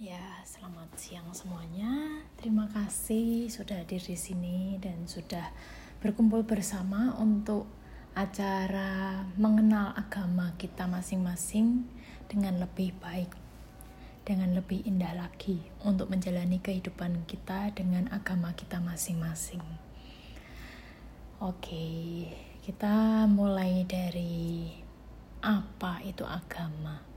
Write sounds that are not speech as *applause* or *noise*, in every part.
Ya, selamat siang semuanya. Terima kasih sudah hadir di sini dan sudah berkumpul bersama untuk acara mengenal agama kita masing-masing dengan lebih baik, dengan lebih indah lagi untuk menjalani kehidupan kita dengan agama kita masing-masing. Oke, kita mulai dari apa itu agama.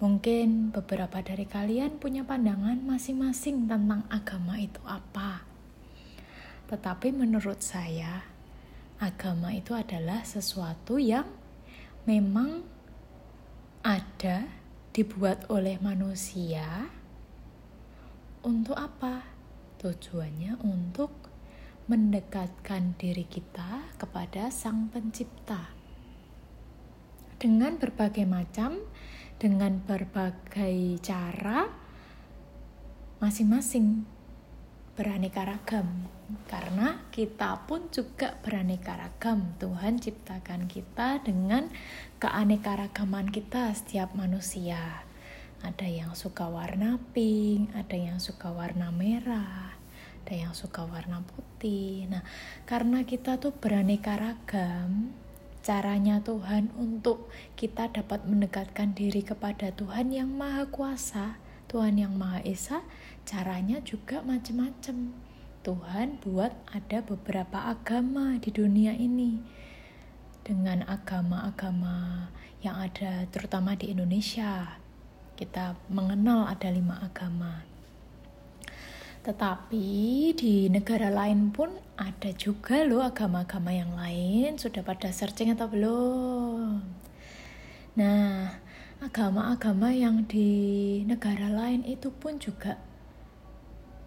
Mungkin beberapa dari kalian punya pandangan masing-masing tentang agama itu apa. Tetapi menurut saya, agama itu adalah sesuatu yang memang ada dibuat oleh manusia untuk apa? Tujuannya untuk mendekatkan diri kita kepada Sang Pencipta dengan berbagai macam dengan berbagai cara masing-masing beraneka ragam. Karena kita pun juga beraneka ragam. Tuhan ciptakan kita dengan keanekaragaman kita setiap manusia. Ada yang suka warna pink ada yang suka warna merah ada yang suka warna putih. Nah karena kita tuh beraneka ragam caranya Tuhan untuk kita dapat mendekatkan diri kepada Tuhan yang Maha Kuasa, Tuhan yang Maha Esa, caranya juga macam-macam. Tuhan buat ada beberapa agama di dunia ini. Dengan agama-agama yang ada terutama di Indonesia, kita mengenal ada lima agama. Tetapi di negara lain pun ada juga loh agama-agama yang lain. Sudah pada searching atau belum? Nah, agama-agama yang di negara lain itu pun juga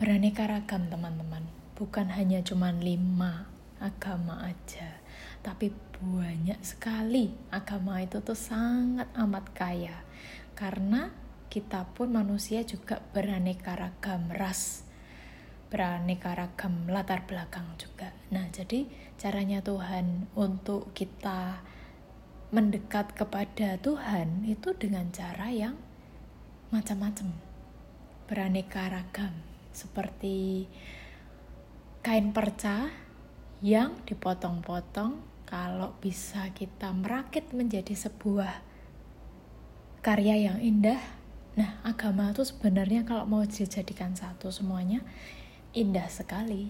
beraneka ragam teman-teman. Bukan hanya cuma lima agama aja. Tapi banyak sekali agama itu tuh sangat amat kaya. Karena kita pun manusia juga beraneka ragam ras beraneka ragam latar belakang juga. Nah, jadi caranya Tuhan untuk kita mendekat kepada Tuhan itu dengan cara yang macam-macam. Beraneka ragam seperti kain perca yang dipotong-potong kalau bisa kita merakit menjadi sebuah karya yang indah. Nah, agama itu sebenarnya kalau mau dijadikan satu semuanya indah sekali.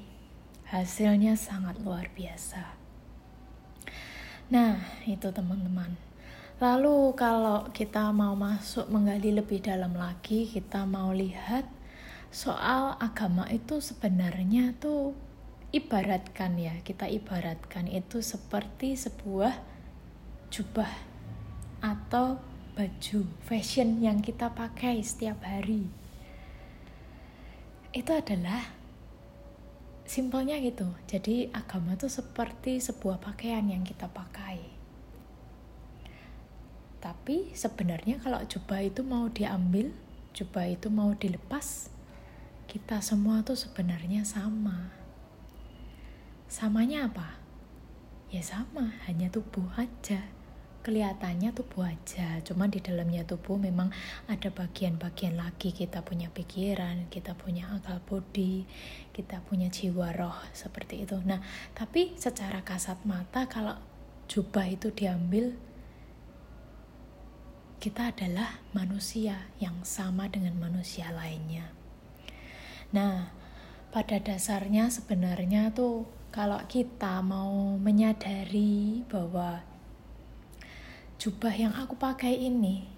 Hasilnya sangat luar biasa. Nah, itu teman-teman. Lalu kalau kita mau masuk menggali lebih dalam lagi, kita mau lihat soal agama itu sebenarnya tuh ibaratkan ya, kita ibaratkan itu seperti sebuah jubah atau baju fashion yang kita pakai setiap hari. Itu adalah simpelnya gitu. Jadi agama itu seperti sebuah pakaian yang kita pakai. Tapi sebenarnya kalau jubah itu mau diambil jubah itu mau dilepas kita semua tuh sebenarnya sama. Samanya apa? Ya sama hanya tubuh aja kelihatannya tubuh aja cuman di dalamnya tubuh memang ada bagian-bagian lagi. Kita punya pikiran kita punya akal budi kita punya jiwa roh seperti itu. Nah tapi secara kasat mata kalau jubah itu diambil kita adalah manusia yang sama dengan manusia lainnya. Nah pada dasarnya sebenarnya tuh kalau kita mau menyadari bahwa jubah yang aku pakai ini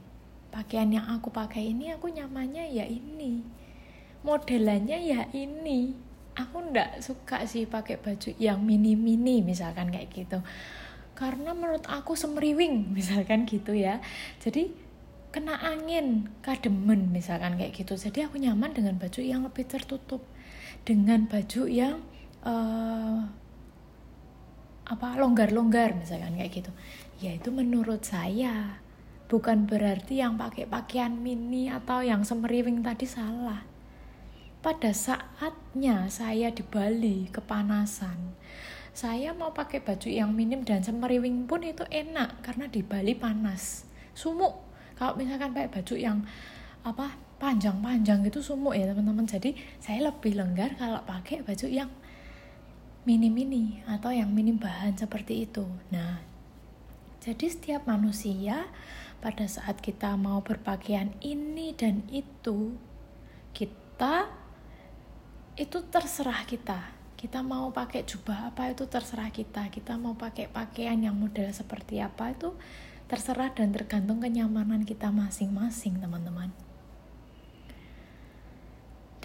pakaian yang aku pakai ini aku nyamannya ya ini. Modelannya ya ini. Aku ndak suka sih pakai baju yang mini mini misalkan kayak gitu. Karena menurut aku semeriwing *laughs* misalkan gitu ya. Jadi kena angin kademen misalkan kayak gitu. Jadi aku nyaman dengan baju yang lebih tertutup. Dengan baju yang uh, apa longgar-longgar misalkan kayak gitu. Ya itu menurut saya bukan berarti yang pakai pakaian mini atau yang semeriwing tadi salah. Pada saatnya saya di Bali kepanasan saya mau pakai baju yang minim dan semeriwing pun itu enak karena di Bali panas sumuk. Kalau misalkan pakai baju yang apa panjang-panjang gitu sumuk ya teman-teman. Jadi saya lebih longgar kalau pakai baju yang mini-mini atau yang minim bahan seperti itu. Nah jadi setiap manusia pada saat kita mau berpakaian ini dan itu kita itu terserah kita. Kita mau pakai jubah apa itu terserah kita. Kita mau pakai pakaian yang model seperti apa itu terserah dan tergantung kenyamanan kita masing-masing teman-teman.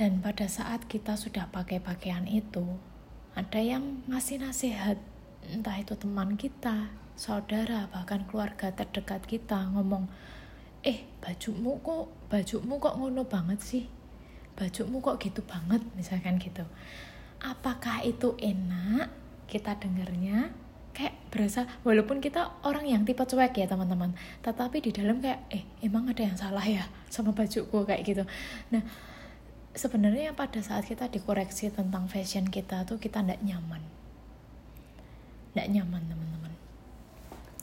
Dan pada saat kita sudah pakai pakaian itu, ada yang ngasih nasihat, entah itu teman kita, saudara, bahkan keluarga terdekat kita ngomong, eh bajumu kok bajumu kok ngono banget sih, bajumu kok gitu banget, misalkan gitu. Apakah itu enak kita dengarnya? Kayak berasa, walaupun kita orang yang tipe cuek ya teman-teman, tetapi di dalam kayak, eh emang ada yang salah ya sama bajuku kayak gitu. Nah, sebenarnya pada saat kita dikoreksi tentang fashion kita tuh kita tidak nyaman. Tidak nyaman teman-teman.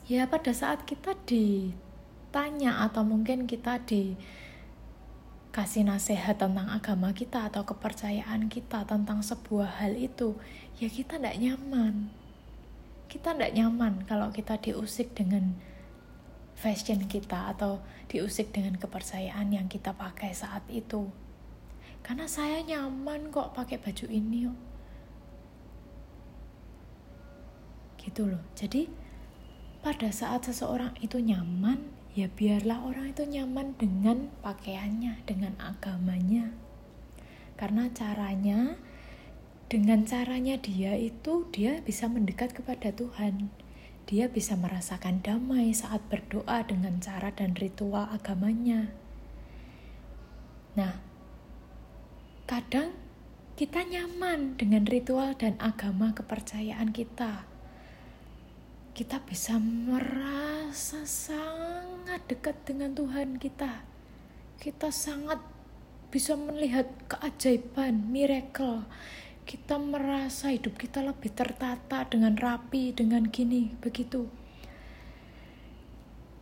Ya pada saat kita ditanya atau mungkin kita dikasih nasihat tentang agama kita atau kepercayaan kita tentang sebuah hal itu ya kita tidak nyaman. Kita tidak nyaman kalau kita diusik dengan fashion kita atau diusik dengan kepercayaan yang kita pakai saat itu karena saya nyaman kok pakai baju ini yuk. gitu loh. Jadi pada saat seseorang itu nyaman ya biarlah orang itu nyaman dengan pakaiannya dengan agamanya. Karena caranya dengan caranya dia itu dia bisa mendekat kepada Tuhan. Dia bisa merasakan damai saat berdoa dengan cara dan ritual agamanya. Nah Kadang kita nyaman dengan ritual dan agama kepercayaan kita. Kita bisa merasa sangat dekat dengan Tuhan kita. Kita sangat bisa melihat keajaiban, miracle. Kita merasa hidup kita lebih tertata dengan rapi, dengan gini, begitu.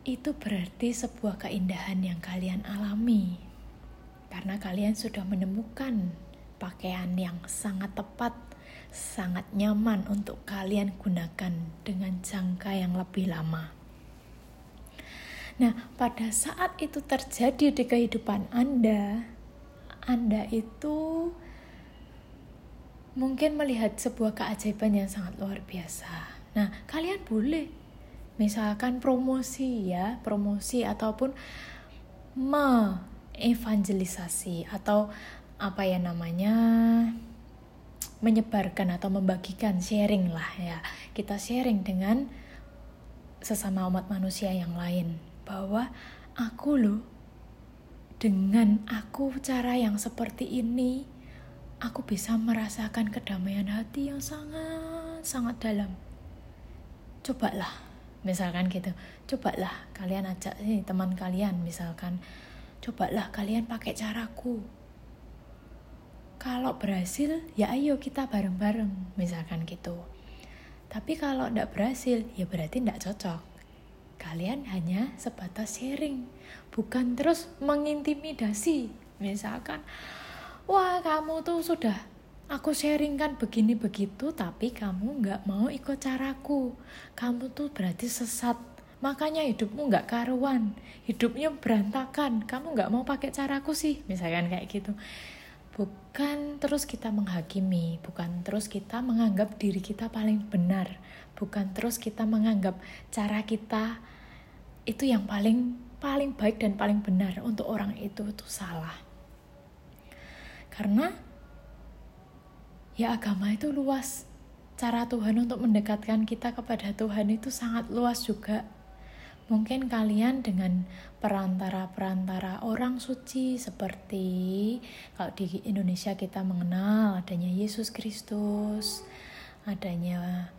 Itu berarti sebuah keindahan yang kalian alami karena kalian sudah menemukan pakaian yang sangat tepat, sangat nyaman untuk kalian gunakan dengan jangka yang lebih lama. Nah, pada saat itu terjadi di kehidupan Anda, Anda itu mungkin melihat sebuah keajaiban yang sangat luar biasa. Nah, kalian boleh misalkan promosi ya, promosi ataupun me evangelisasi atau apa ya namanya menyebarkan atau membagikan sharing lah ya. Kita sharing dengan sesama umat manusia yang lain bahwa aku loh dengan aku cara yang seperti ini aku bisa merasakan kedamaian hati yang sangat sangat dalam. Cobalah misalkan gitu. Cobalah kalian ajak nih teman kalian misalkan cobalah kalian pakai caraku. Kalau berhasil, ya ayo kita bareng-bareng, misalkan gitu. Tapi kalau tidak berhasil, ya berarti tidak cocok. Kalian hanya sebatas sharing, bukan terus mengintimidasi. Misalkan, wah kamu tuh sudah aku sharing kan begini begitu, tapi kamu nggak mau ikut caraku. Kamu tuh berarti sesat makanya hidupmu nggak karuan. Hidupnya berantakan. Kamu nggak mau pakai caraku sih misalkan kayak gitu. Bukan terus kita menghakimi bukan terus kita menganggap diri kita paling benar bukan terus kita menganggap cara kita itu yang paling paling baik dan paling benar untuk orang itu itu salah. Karena ya agama itu luas. Cara Tuhan untuk mendekatkan kita kepada Tuhan itu sangat luas juga Mungkin kalian dengan perantara-perantara orang suci seperti kalau di Indonesia kita mengenal adanya Yesus Kristus, adanya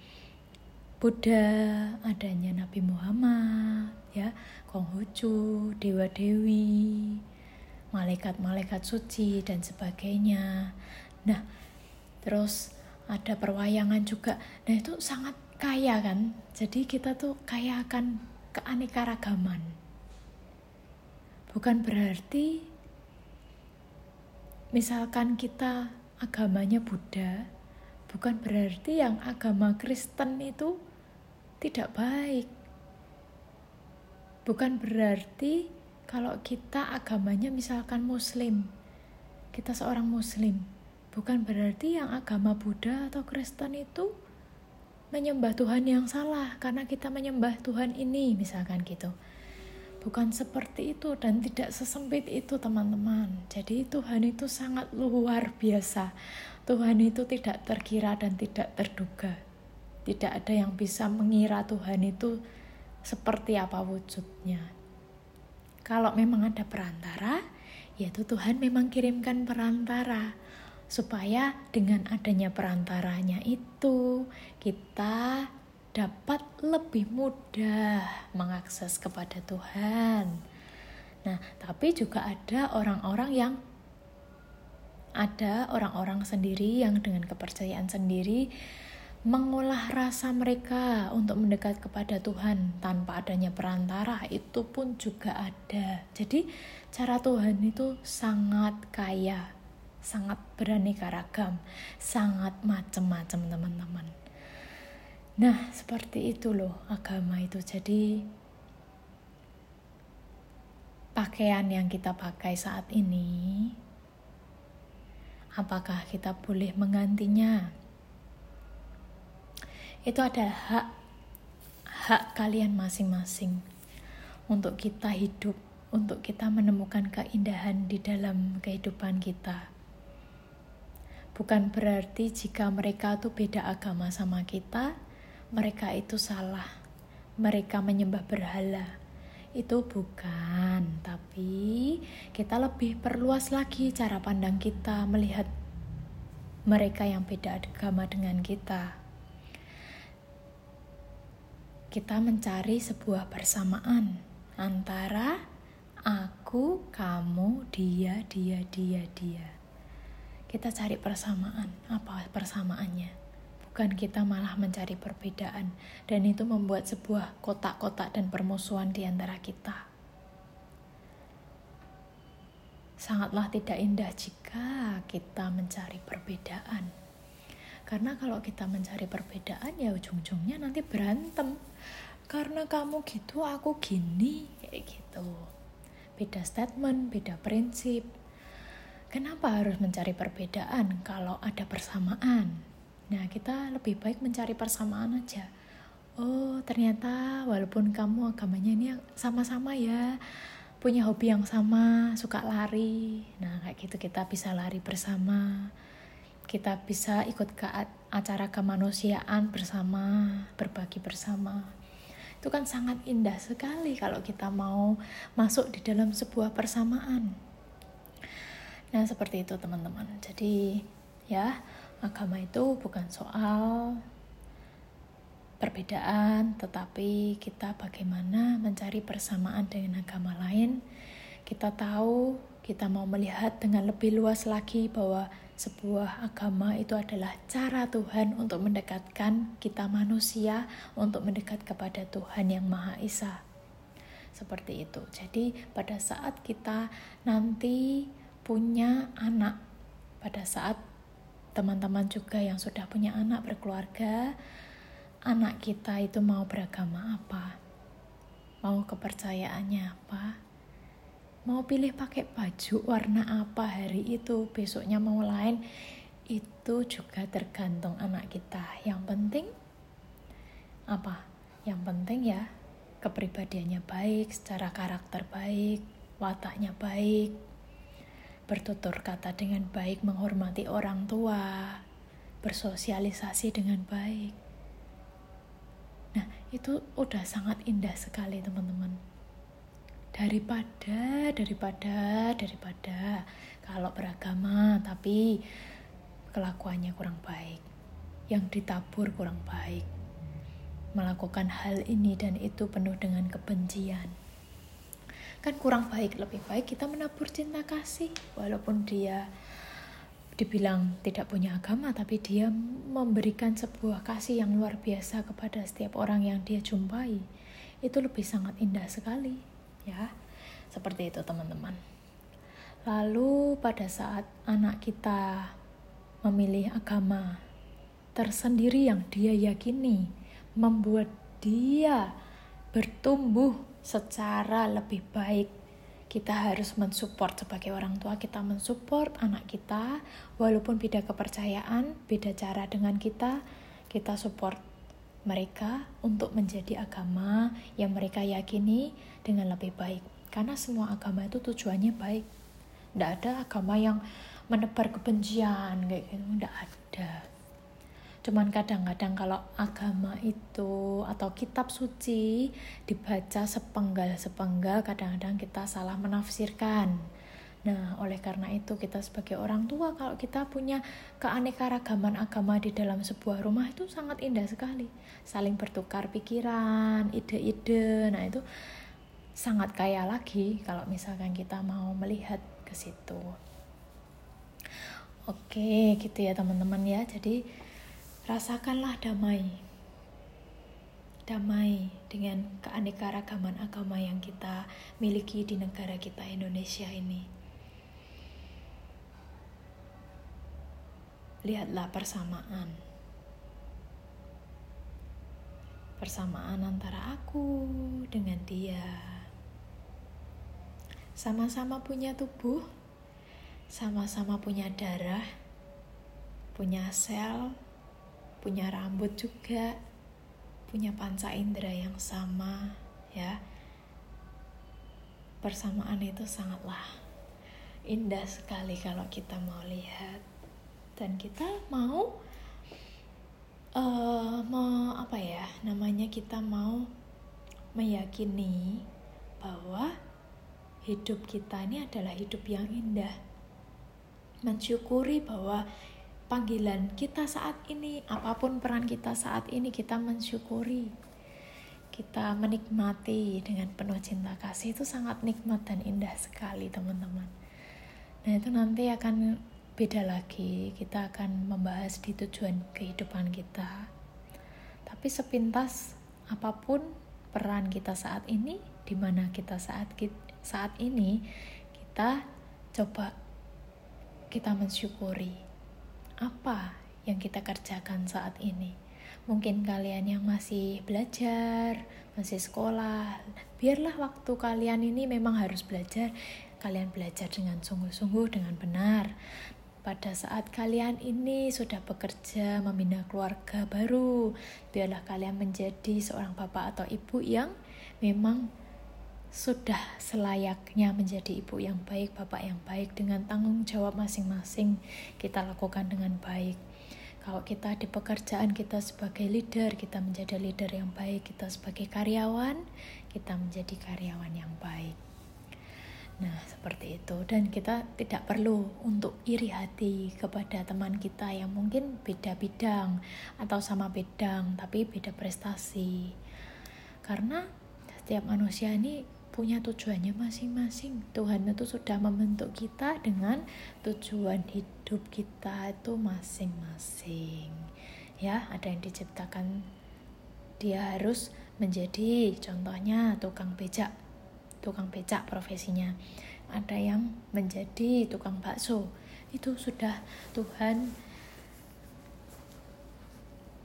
Buddha, adanya Nabi Muhammad, ya, Konghucu, dewa-dewi, malaikat-malaikat suci dan sebagainya. Nah, terus ada perwayangan juga. Nah, itu sangat kaya kan? Jadi kita tuh kaya akan keanekaragaman. Bukan berarti misalkan kita agamanya Buddha, bukan berarti yang agama Kristen itu tidak baik. Bukan berarti kalau kita agamanya misalkan Muslim, kita seorang Muslim, bukan berarti yang agama Buddha atau Kristen itu menyembah Tuhan yang salah karena kita menyembah Tuhan ini, misalkan gitu. Bukan seperti itu dan tidak sesempit itu, teman-teman. Jadi, Tuhan itu sangat luar biasa. Tuhan itu tidak terkira dan tidak terduga. Tidak ada yang bisa mengira Tuhan itu seperti apa wujudnya. Kalau memang ada perantara, yaitu Tuhan memang kirimkan perantara supaya dengan adanya perantaranya itu kita dapat lebih mudah mengakses kepada Tuhan. Nah, tapi juga ada orang-orang yang ada orang-orang sendiri yang dengan kepercayaan sendiri mengolah rasa mereka untuk mendekat kepada Tuhan tanpa adanya perantara itu pun juga ada. Jadi cara Tuhan itu sangat kaya, sangat beraneka ragam, sangat macam-macam teman-teman. Nah, seperti itu loh agama itu. Jadi pakaian yang kita pakai saat ini apakah kita boleh menggantinya? itu adalah hak hak kalian masing-masing untuk kita hidup, untuk kita menemukan keindahan di dalam kehidupan kita. Bukan berarti jika mereka itu beda agama sama kita, mereka itu salah. Mereka menyembah berhala. Itu bukan, tapi kita lebih perluas lagi cara pandang kita melihat mereka yang beda agama dengan kita kita mencari sebuah persamaan antara aku, kamu, dia, dia, dia, dia. Kita cari persamaan. Apa persamaannya? Bukan kita malah mencari perbedaan, dan itu membuat sebuah kotak-kotak dan permusuhan di antara kita. Sangatlah tidak indah jika kita mencari perbedaan. Karena kalau kita mencari perbedaan ya ujung-ujungnya nanti berantem. Karena kamu gitu, aku gini, kayak gitu. Beda statement, beda prinsip. Kenapa harus mencari perbedaan kalau ada persamaan? Nah, kita lebih baik mencari persamaan aja. Oh, ternyata walaupun kamu agamanya ini sama-sama ya, punya hobi yang sama, suka lari. Nah, kayak gitu kita bisa lari bersama kita bisa ikut ke acara kemanusiaan bersama, berbagi bersama. Itu kan sangat indah sekali kalau kita mau masuk di dalam sebuah persamaan. Nah, seperti itu teman-teman. Jadi, ya, agama itu bukan soal perbedaan, tetapi kita bagaimana mencari persamaan dengan agama lain. Kita tahu, kita mau melihat dengan lebih luas lagi bahwa sebuah agama itu adalah cara Tuhan untuk mendekatkan kita manusia untuk mendekat kepada Tuhan yang Maha Esa. Seperti itu. Jadi pada saat kita nanti punya anak, pada saat teman-teman juga yang sudah punya anak berkeluarga, anak kita itu mau beragama apa? Mau kepercayaannya apa? mau pilih pakai baju warna apa hari itu besoknya mau lain itu juga tergantung anak kita yang penting apa yang penting ya kepribadiannya baik secara karakter baik wataknya baik bertutur kata dengan baik menghormati orang tua bersosialisasi dengan baik. Nah itu udah sangat indah sekali teman-teman. Daripada daripada daripada kalau beragama tapi kelakuannya kurang baik yang ditabur kurang baik melakukan hal ini dan itu penuh dengan kebencian kan kurang baik lebih baik kita menabur cinta kasih. Walaupun dia dibilang tidak punya agama tapi dia memberikan sebuah kasih yang luar biasa kepada setiap orang yang dia jumpai. Itu lebih sangat indah sekali ya. Seperti itu teman-teman. Lalu pada saat anak kita memilih agama tersendiri yang dia yakini, membuat dia bertumbuh secara lebih baik. Kita harus mensupport sebagai orang tua, kita mensupport anak kita, walaupun beda kepercayaan, beda cara dengan kita, kita support mereka untuk menjadi agama yang mereka yakini dengan lebih baik. Karena semua agama itu tujuannya baik tidak ada agama yang menebar kebencian kayak gitu tidak ada cuman kadang-kadang kalau agama itu atau kitab suci dibaca sepenggal-sepenggal kadang-kadang kita salah menafsirkan Nah, oleh karena itu kita sebagai orang tua kalau kita punya keanekaragaman agama di dalam sebuah rumah itu sangat indah sekali. Saling bertukar pikiran, ide-ide. Nah, itu sangat kaya lagi kalau misalkan kita mau melihat ke situ. Oke, gitu ya teman-teman ya. Jadi rasakanlah damai. Damai dengan keanekaragaman agama yang kita miliki di negara kita Indonesia ini. Lihatlah persamaan. Persamaan antara aku dengan dia sama-sama punya tubuh, sama-sama punya darah, punya sel, punya rambut juga, punya panca indera yang sama, ya. Persamaan itu sangatlah indah sekali kalau kita mau lihat dan kita mau uh, mau apa ya namanya kita mau meyakini bahwa hidup kita ini adalah hidup yang indah. Mensyukuri bahwa panggilan kita saat ini, apa pun peran kita saat ini, kita mensyukuri. Kita menikmati dengan penuh cinta kasih itu sangat nikmat dan indah sekali, teman-teman. Nah, itu nanti akan beda lagi. Kita akan membahas di tujuan kehidupan kita. Tapi sepintas apa pun peran kita saat ini, di mana kita saat saat ini kita coba kita mensyukuri apa yang kita kerjakan saat ini. Mungkin kalian yang masih belajar, masih sekolah, biarlah waktu kalian ini memang harus belajar. Kalian belajar dengan sungguh-sungguh, dengan benar. Pada saat kalian ini sudah bekerja, membina keluarga baru, biarlah kalian menjadi seorang bapak atau ibu yang memang sudah selayaknya menjadi ibu yang baik, bapak yang baik dengan tanggung jawab masing-masing kita lakukan dengan baik. Kalau kita di pekerjaan kita sebagai leader, kita menjadi leader yang baik, kita sebagai karyawan, kita menjadi karyawan yang baik. Nah, seperti itu dan kita tidak perlu untuk iri hati kepada teman kita yang mungkin beda bidang atau sama bidang tapi beda prestasi. Karena setiap manusia ini punya tujuannya masing-masing. Tuhan itu sudah membentuk kita dengan tujuan hidup kita itu masing-masing. Ya, ada yang diciptakan dia harus menjadi contohnya tukang becak. Tukang becak profesinya. Ada yang menjadi tukang bakso. Itu sudah Tuhan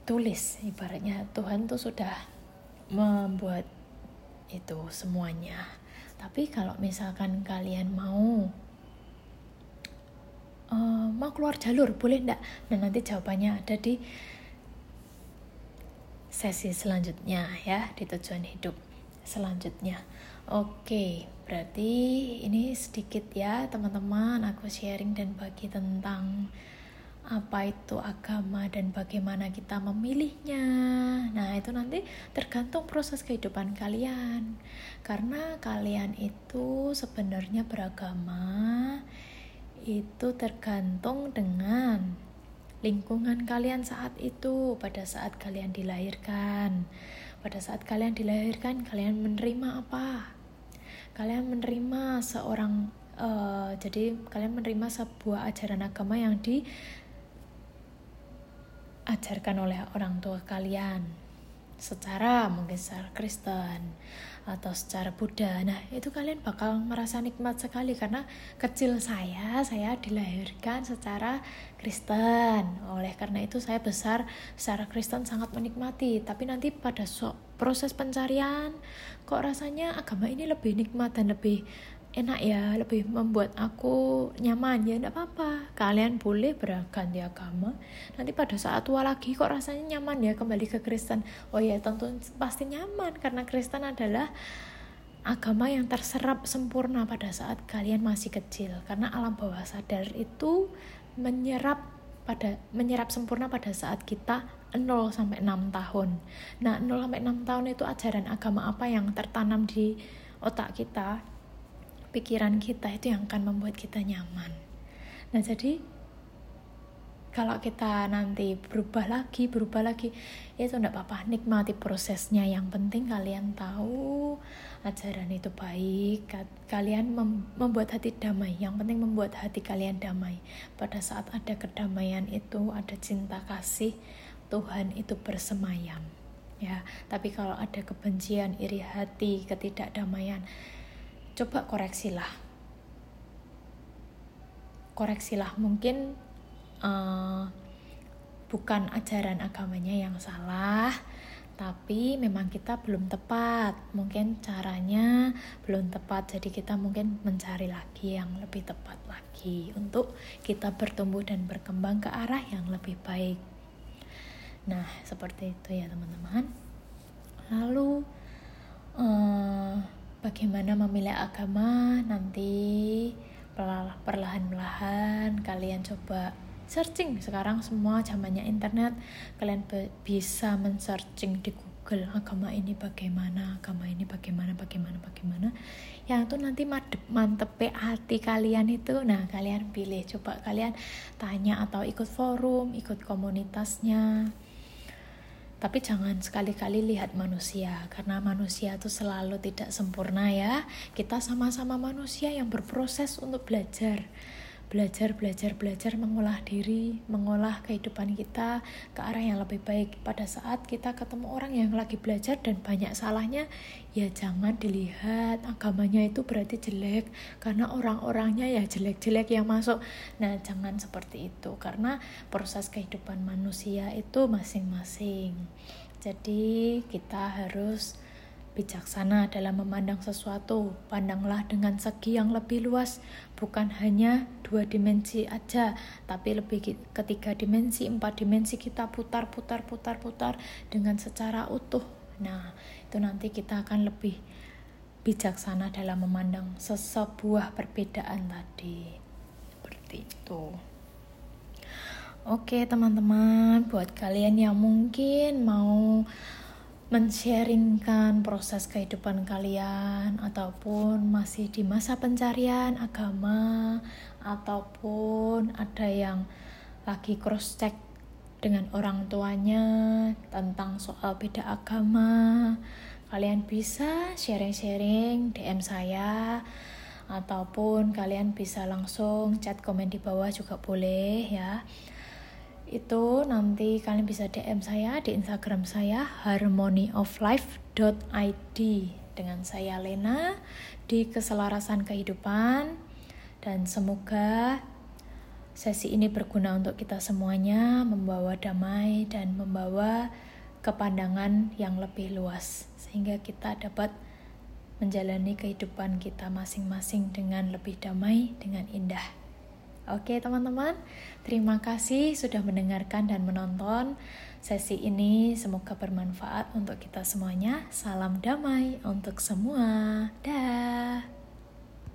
tulis ibaratnya Tuhan tuh sudah membuat itu semuanya. Tapi kalau misalkan kalian mau uh, mau keluar jalur boleh enggak nah nanti jawabannya ada di sesi selanjutnya ya di tujuan hidup selanjutnya. Oke berarti ini sedikit ya teman-teman aku sharing dan bagi tentang apa itu agama dan bagaimana kita memilihnya. Nah, itu nanti tergantung proses kehidupan kalian. Karena kalian itu sebenarnya beragama itu tergantung dengan lingkungan kalian saat itu, pada saat kalian dilahirkan. Pada saat kalian dilahirkan, kalian menerima apa? Kalian menerima seorang uh, jadi kalian menerima sebuah ajaran agama yang di ajarkan oleh orang tua kalian secara mungkin secara Kristen atau secara Buddha. Nah, itu kalian bakal merasa nikmat sekali karena kecil saya, saya dilahirkan secara Kristen. Oleh karena itu saya besar secara Kristen sangat menikmati. Tapi nanti pada proses pencarian kok rasanya agama ini lebih nikmat dan lebih enak ya lebih membuat aku nyaman. Ya enggak apa-apa. Kalian boleh berganti agama. Nanti pada saat tua lagi kok rasanya nyaman ya kembali ke Kristen. Oh ya tentu pasti nyaman karena Kristen adalah agama yang terserap sempurna pada saat kalian masih kecil. Karena alam bawah sadar itu menyerap pada menyerap sempurna pada saat kita 0 sampai 6 tahun. Nah, 0 sampai 6 tahun itu ajaran agama apa yang tertanam di otak kita pikiran kita itu yang akan membuat kita nyaman. Nah, jadi kalau kita nanti berubah lagi, berubah lagi, ya itu enggak apa-apa, nikmati prosesnya. Yang penting kalian tahu ajaran itu baik, kalian mem membuat hati damai. Yang penting membuat hati kalian damai. Pada saat ada kedamaian itu, ada cinta kasih, Tuhan itu bersemayam. Ya, tapi kalau ada kebencian, iri hati, ketidakdamaian, coba koreksilah. Koreksilah mungkin uh, bukan ajaran agamanya yang salah tapi memang kita belum tepat. Mungkin caranya belum tepat jadi kita mungkin mencari lagi yang lebih tepat lagi untuk kita bertumbuh dan berkembang ke arah yang lebih baik. Nah seperti itu ya teman-teman. Lalu uh, bagaimana memilih agama? Nanti perlahan-lahan kalian coba searching. Sekarang semua zamannya internet. Kalian bisa men-searching di Google agama ini bagaimana agama ini bagaimana bagaimana bagaimana. Yang itu nanti mantep hati kalian itu. Nah kalian pilih. Coba kalian tanya atau ikut forum ikut komunitasnya tapi jangan sekali-kali lihat manusia, karena manusia itu selalu tidak sempurna ya. Kita sama-sama manusia yang berproses untuk belajar belajar, belajar, belajar mengolah diri, mengolah kehidupan kita ke arah yang lebih baik. Pada saat kita ketemu orang yang lagi belajar dan banyak salahnya, ya jangan dilihat agamanya itu berarti jelek karena orang-orangnya ya jelek-jelek yang masuk. Nah, jangan seperti itu karena proses kehidupan manusia itu masing-masing. Jadi, kita harus bijaksana dalam memandang sesuatu. Pandanglah dengan segi yang lebih luas, bukan hanya dua dimensi aja, tapi lebih ketiga dimensi, empat dimensi kita putar, putar, putar, putar dengan secara utuh. Nah, itu nanti kita akan lebih bijaksana dalam memandang sesebuah perbedaan tadi. Seperti itu. Oke, teman-teman, buat kalian yang mungkin mau mensharingkan proses kehidupan kalian ataupun masih di masa pencarian agama ataupun ada yang lagi cross check dengan orang tuanya tentang soal beda agama kalian bisa sharing-sharing DM saya ataupun kalian bisa langsung chat komen di bawah juga boleh ya itu nanti kalian bisa DM saya di Instagram saya harmonyoflife.id dengan saya Lena di keselarasan kehidupan dan semoga sesi ini berguna untuk kita semuanya membawa damai dan membawa kepandangan yang lebih luas sehingga kita dapat menjalani kehidupan kita masing-masing dengan lebih damai dengan indah. Oke, teman-teman, terima kasih sudah mendengarkan dan menonton sesi ini. Semoga bermanfaat untuk kita semuanya. Salam damai untuk semua. Dah.